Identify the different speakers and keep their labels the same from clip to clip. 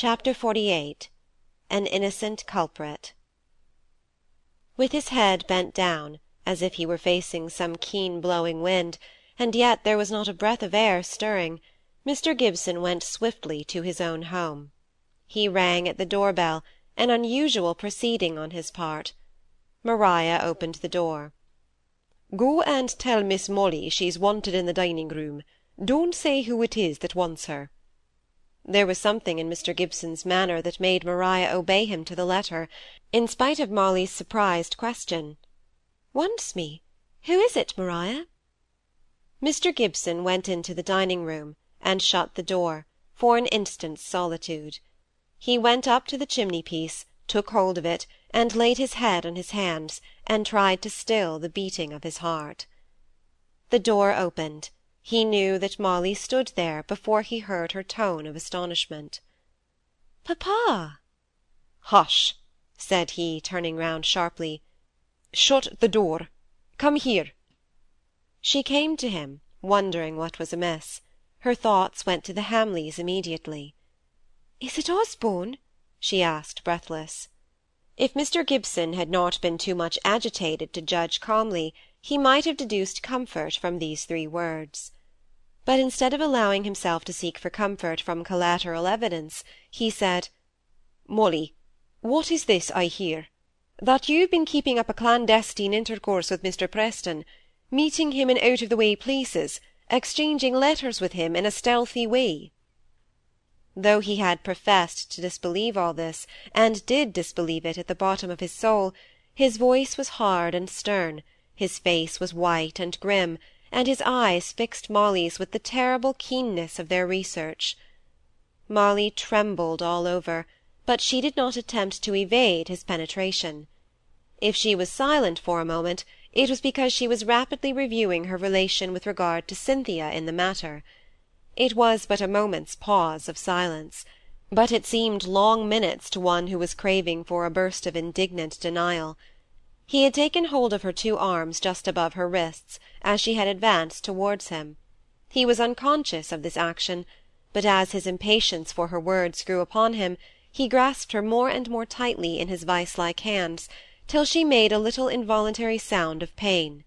Speaker 1: Chapter XLVIII An Innocent Culprit With his head bent down, as if he were facing some keen blowing wind, and yet there was not a breath of air stirring, Mr. Gibson went swiftly to his own home. He rang at the door bell, an unusual proceeding on his part. Maria opened the door. "Go and tell Miss Molly she's wanted in the dining room. Don't say who it is that wants her." There was something in Mr. Gibson's manner that made Maria obey him to the letter, in spite of Molly's surprised question. "Wants me? Who is it, Maria?" Mr. Gibson went into the dining room, and shut the door, for an instant's solitude. He went up to the chimney piece, took hold of it, and laid his head on his hands, and tried to still the beating of his heart. The door opened he knew that Molly stood there before he heard her tone of astonishment. "Papa!"
Speaker 2: "Hush!" said he, turning round sharply. "Shut the door. Come here."
Speaker 1: She came to him, wondering what was amiss. Her thoughts went to the Hamleys immediately.
Speaker 3: "Is it Osborne?"
Speaker 1: she asked, breathless. If Mr. Gibson had not been too much agitated to judge calmly, he might have deduced comfort from these three words but instead of allowing himself to seek for comfort from collateral evidence, he said,
Speaker 2: "Molly, what is this I hear? That you've been keeping up a clandestine intercourse with Mr. Preston, meeting him in out of the way places, exchanging letters with him in a stealthy way?"
Speaker 1: Though he had professed to disbelieve all this, and did disbelieve it at the bottom of his soul, his voice was hard and stern, his face was white and grim, and his eyes fixed Molly's with the terrible keenness of their research. Molly trembled all over, but she did not attempt to evade his penetration. If she was silent for a moment, it was because she was rapidly reviewing her relation with regard to Cynthia in the matter. It was but a moment's pause of silence, but it seemed long minutes to one who was craving for a burst of indignant denial. He had taken hold of her two arms just above her wrists, as she had advanced towards him. He was unconscious of this action, but as his impatience for her words grew upon him, he grasped her more and more tightly in his vice-like hands, till she made a little involuntary sound of pain.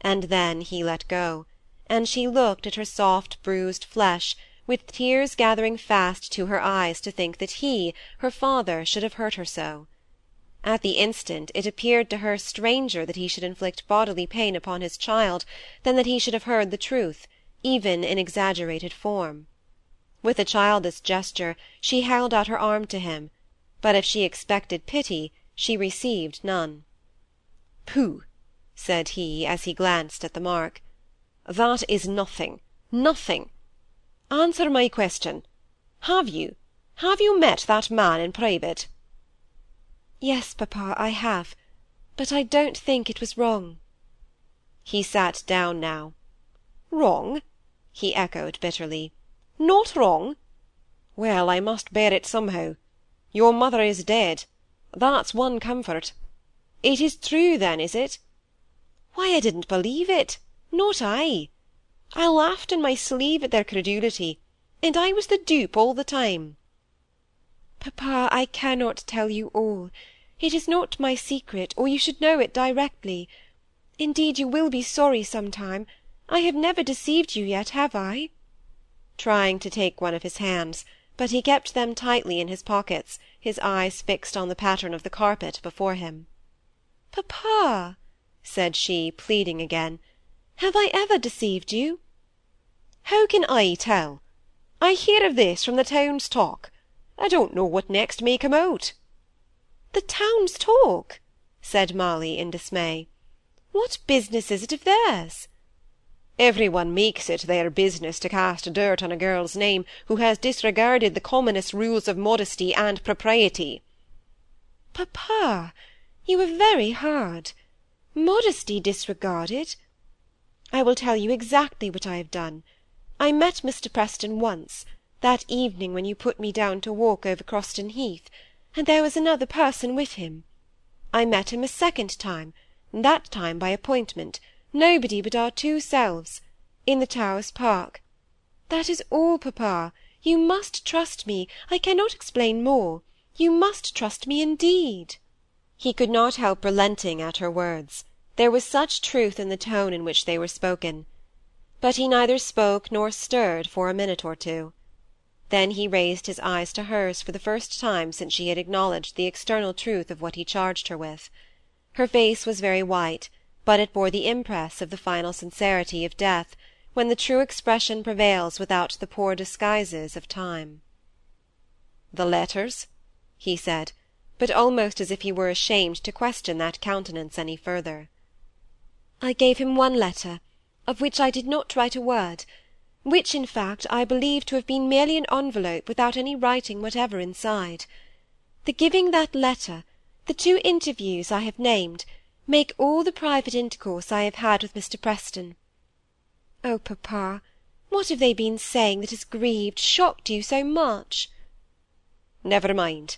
Speaker 1: And then he let go, and she looked at her soft bruised flesh, with tears gathering fast to her eyes to think that he, her father, should have hurt her so. At the instant it appeared to her stranger that he should inflict bodily pain upon his child than that he should have heard the truth, even in exaggerated form. With a childish gesture she held out her arm to him, but if she expected pity she received none.
Speaker 2: "Pooh!" said he, as he glanced at the mark. "That is nothing, nothing. Answer my question. Have you, have you met that man in private?"
Speaker 3: Yes, papa, I have; but I don't think it was wrong."
Speaker 1: He sat down now.
Speaker 2: "Wrong?" he echoed bitterly. "Not wrong? Well, I must bear it somehow. Your mother is dead. That's one comfort. It is true, then, is it? Why, I didn't believe it not I. I laughed in my sleeve at their credulity, and I was the dupe all the time.
Speaker 3: Papa, I cannot tell you all. It is not my secret, or you should know it directly. Indeed, you will be sorry some time. I have never deceived you yet, have I?
Speaker 1: Trying to take one of his hands, but he kept them tightly in his pockets, his eyes fixed on the pattern of the carpet before him.
Speaker 3: Papa,
Speaker 1: said she, pleading again, have I ever deceived you?
Speaker 2: How can I tell? I hear of this from the town's talk. I don't know what next may come out."
Speaker 3: "The town's talk!"
Speaker 1: said Molly in dismay.
Speaker 3: "What business is it of theirs?"
Speaker 2: "Every one makes it their business to cast dirt on a girl's name who has disregarded the commonest rules of modesty and propriety."
Speaker 3: "Papa, you are very hard. Modesty disregarded! I will tell you exactly what I have done. I met Mr. Preston once that evening when you put me down to walk over Croston Heath, and there was another person with him. I met him a second time, that time by appointment, nobody but our two selves, in the Towers Park. That is all, papa. You must trust me. I cannot explain more. You must trust me indeed.
Speaker 1: He could not help relenting at her words. There was such truth in the tone in which they were spoken. But he neither spoke nor stirred for a minute or two. Then he raised his eyes to hers for the first time since she had acknowledged the external truth of what he charged her with. Her face was very white, but it bore the impress of the final sincerity of death, when the true expression prevails without the poor disguises of time. "The letters?" he said, but almost as if he were ashamed to question that countenance any further.
Speaker 3: I gave him one letter, of which I did not write a word, which, in fact, I believe to have been merely an envelope without any writing whatever inside. The giving that letter, the two interviews I have named, make all the private intercourse I have had with Mr. Preston. Oh, papa, what have they been saying that has grieved, shocked you so much?
Speaker 2: Never mind.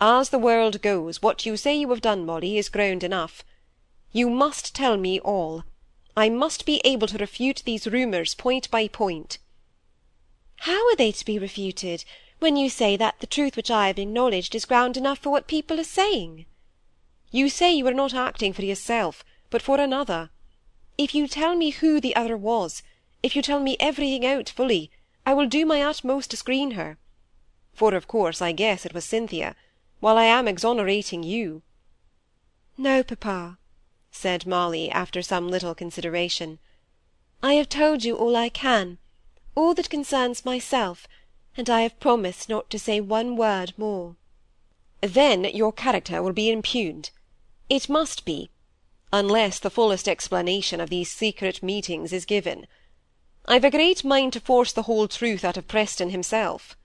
Speaker 2: As the world goes, what you say you have done, Molly, is ground enough. You must tell me all. I must be able to refute these rumours point by point.
Speaker 3: How are they to be refuted, when you say that the truth which I have acknowledged is ground enough for what people are saying?
Speaker 2: You say you are not acting for yourself, but for another. If you tell me who the other was, if you tell me everything out fully, I will do my utmost to screen her. For of course I guess it was Cynthia, while I am exonerating you.
Speaker 3: No, papa, said Molly, after some little consideration. I have told you all I can, all that concerns myself, and I have promised not to say one word more.
Speaker 2: Then your character will be impugned. It must be, unless the fullest explanation of these secret meetings is given. I've a great mind to force the whole truth out of Preston himself.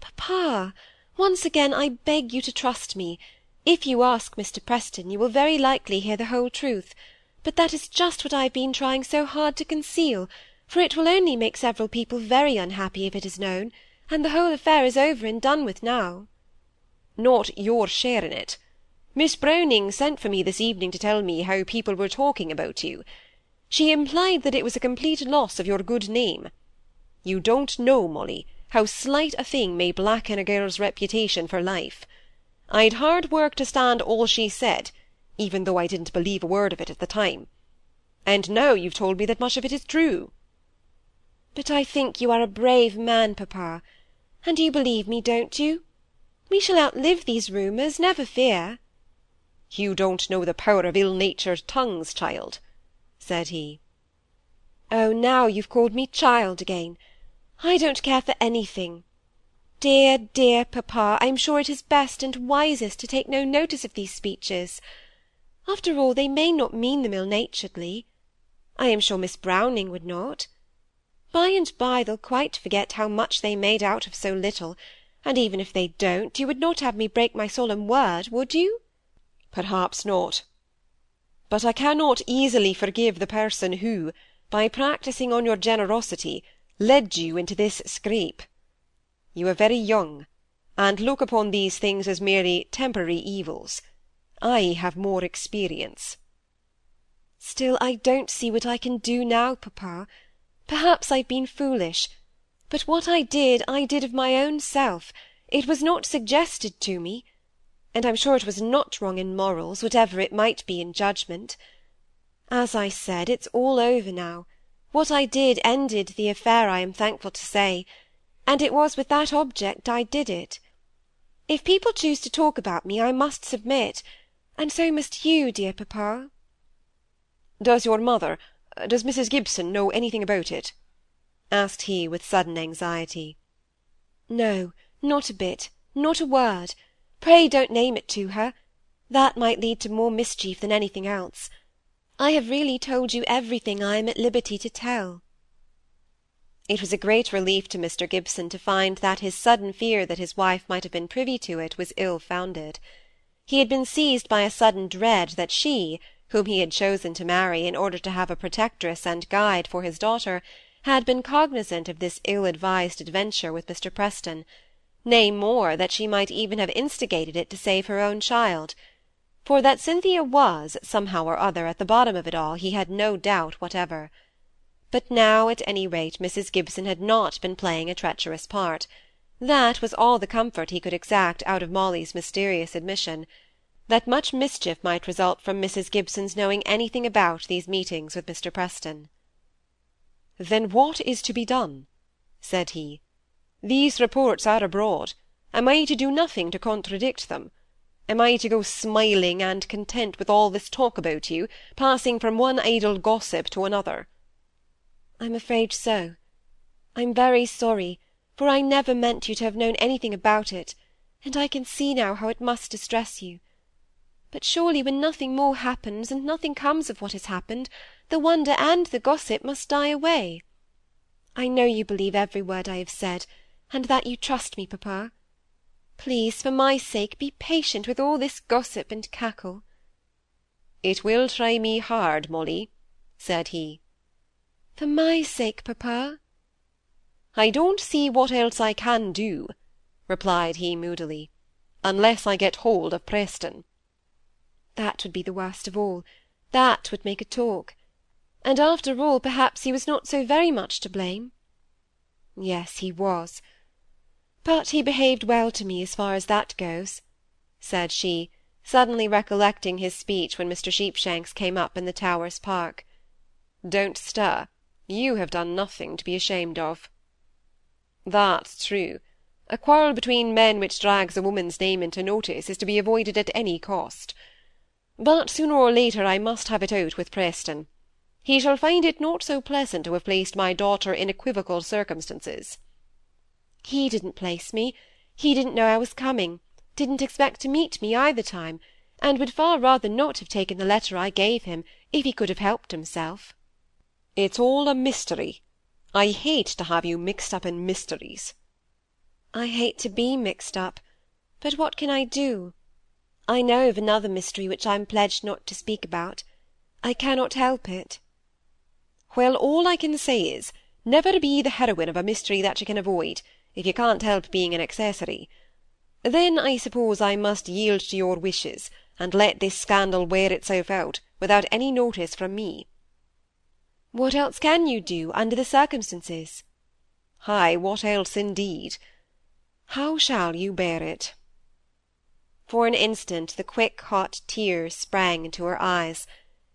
Speaker 3: Papa, once again I beg you to trust me. If you ask Mr. Preston, you will very likely hear the whole truth; but that is just what I have been trying so hard to conceal, for it will only make several people very unhappy if it is known, and the whole affair is over and done with now.
Speaker 2: Not your share in it. Miss Browning sent for me this evening to tell me how people were talking about you. She implied that it was a complete loss of your good name. You don't know, Molly, how slight a thing may blacken a girl's reputation for life. I'd hard work to stand all she said, even though I didn't believe a word of it at the time. And now you've told me that much of it is true.
Speaker 3: But I think you are a brave man, papa, and you believe me, don't you? We shall outlive these rumours, never fear.
Speaker 2: You don't know the power of ill-natured tongues, child, said he.
Speaker 3: Oh, now you've called me child again. I don't care for anything. Dear, dear papa, I am sure it is best and wisest to take no notice of these speeches. After all, they may not mean them ill-naturedly. I am sure Miss Browning would not. By and by they'll quite forget how much they made out of so little, and even if they don't, you would not have me break my solemn word, would you?
Speaker 2: Perhaps not. But I cannot easily forgive the person who, by practising on your generosity, led you into this scrape. You are very young, and look upon these things as merely temporary evils. I have more experience.
Speaker 3: Still, I don't see what I can do now, papa. Perhaps I've been foolish, but what I did, I did of my own self. It was not suggested to me and I'm sure it was not wrong in morals, whatever it might be in judgment. As I said, it's all over now. What I did ended the affair, I am thankful to say, and it was with that object I did it. If people choose to talk about me, I must submit, and so must you, dear papa.
Speaker 2: Does your mother, does Mrs. Gibson know anything about it? asked he with sudden anxiety.
Speaker 3: No, not a bit, not a word. Pray don't name it to her. That might lead to more mischief than anything else. I have really told you everything I am at liberty to tell.
Speaker 1: It was a great relief to Mr. Gibson to find that his sudden fear that his wife might have been privy to it was ill-founded. He had been seized by a sudden dread that she, whom he had chosen to marry in order to have a protectress and guide for his daughter, had been cognizant of this ill-advised adventure with Mr. Preston, nay more, that she might even have instigated it to save her own child; for that Cynthia was, somehow or other, at the bottom of it all, he had no doubt whatever. But now at any rate mrs gibson had not been playing a treacherous part. That was all the comfort he could exact out of molly's mysterious admission. That much mischief might result from mrs gibson's knowing anything about these meetings with mr preston.
Speaker 2: Then what is to be done? said he. These reports are abroad. Am i to do nothing to contradict them? Am i to go smiling and content with all this talk about you passing from one idle gossip to another
Speaker 3: i'm afraid so. I'm very sorry for i never meant you to have known anything about it and i can see now how it must distress you. But surely when nothing more happens and nothing comes of what has happened the wonder and the gossip must die away. I know you believe every word i have said and that you trust me papa. Please for my sake be patient with all this gossip and cackle.
Speaker 2: It will try me hard molly said he
Speaker 3: for my sake papa.
Speaker 2: I don't see what else i can do replied he moodily unless i get hold of preston.
Speaker 3: That would be the worst of all. That would make a talk. And after all perhaps he was not so very much to blame. Yes he was. But he behaved well to me as far as that goes
Speaker 1: said she suddenly recollecting his speech when mr sheepshanks came up in the towers park.
Speaker 2: Don't stir you have done nothing to be ashamed of that's true a quarrel between men which drags a woman's name into notice is to be avoided at any cost but sooner or later I must have it out with Preston. He shall find it not so pleasant to have placed my daughter in equivocal circumstances.
Speaker 3: He didn't place me. He didn't know I was coming, didn't expect to meet me either time, and would far rather not have taken the letter I gave him if he could have helped himself.
Speaker 2: It's all a mystery. I hate to have you mixed up in mysteries.
Speaker 3: I hate to be mixed up, but what can I do? I know of another mystery which I am pledged not to speak about. I cannot help it.
Speaker 2: Well, all I can say is, never be the heroine of a mystery that you can avoid, if you can't help being an accessory. Then I suppose I must yield to your wishes, and let this scandal wear itself out, without any notice from me.
Speaker 3: What else can you do, under the circumstances?
Speaker 2: Ay, what else indeed? How shall you bear it?
Speaker 1: For an instant the quick hot tears sprang into her eyes.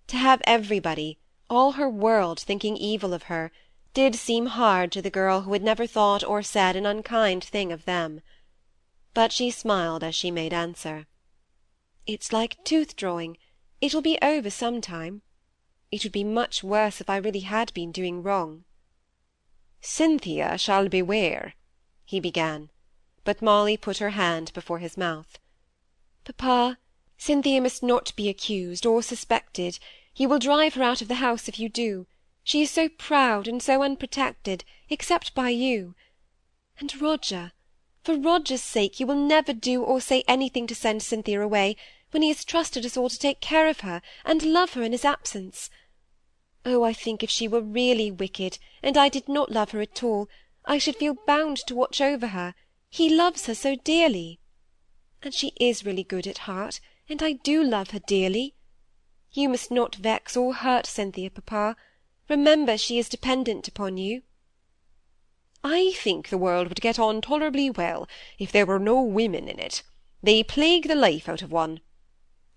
Speaker 1: To have everybody, all her world, thinking evil of her, did seem hard to the girl who had never thought or said an unkind thing of them. But she smiled as she made answer.
Speaker 3: It's like tooth-drawing. It will be over some time. It would be much worse if I really had been doing wrong.
Speaker 2: Cynthia shall beware, he began, but Molly put her hand before his mouth.
Speaker 3: Papa, Cynthia must not be accused or suspected. You will drive her out of the house if you do. She is so proud and so unprotected, except by you. And Roger, for Roger's sake, you will never do or say anything to send Cynthia away, when he has trusted us all to take care of her, and love her in his absence. Oh, I think if she were really wicked, and I did not love her at all, I should feel bound to watch over her. He loves her so dearly and she is really good at heart, and I do love her dearly. You must not vex or hurt Cynthia, papa. Remember she is dependent upon you.
Speaker 2: I think the world would get on tolerably well if there were no women in it. They plague the life out of one.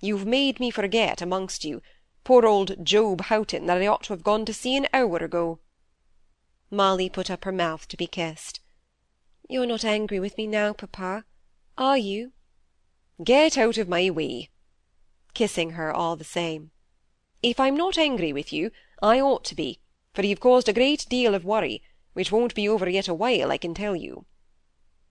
Speaker 2: You've made me forget amongst you poor old Job Houghton that I ought to have gone to see an hour ago.
Speaker 1: Molly put up her mouth to be kissed.
Speaker 3: You're not angry with me now, papa, are you?
Speaker 2: Get out of my way, kissing her all the same. If I'm not angry with you, I ought to be, for you've caused a great deal of worry, which won't be over yet awhile, I can tell you.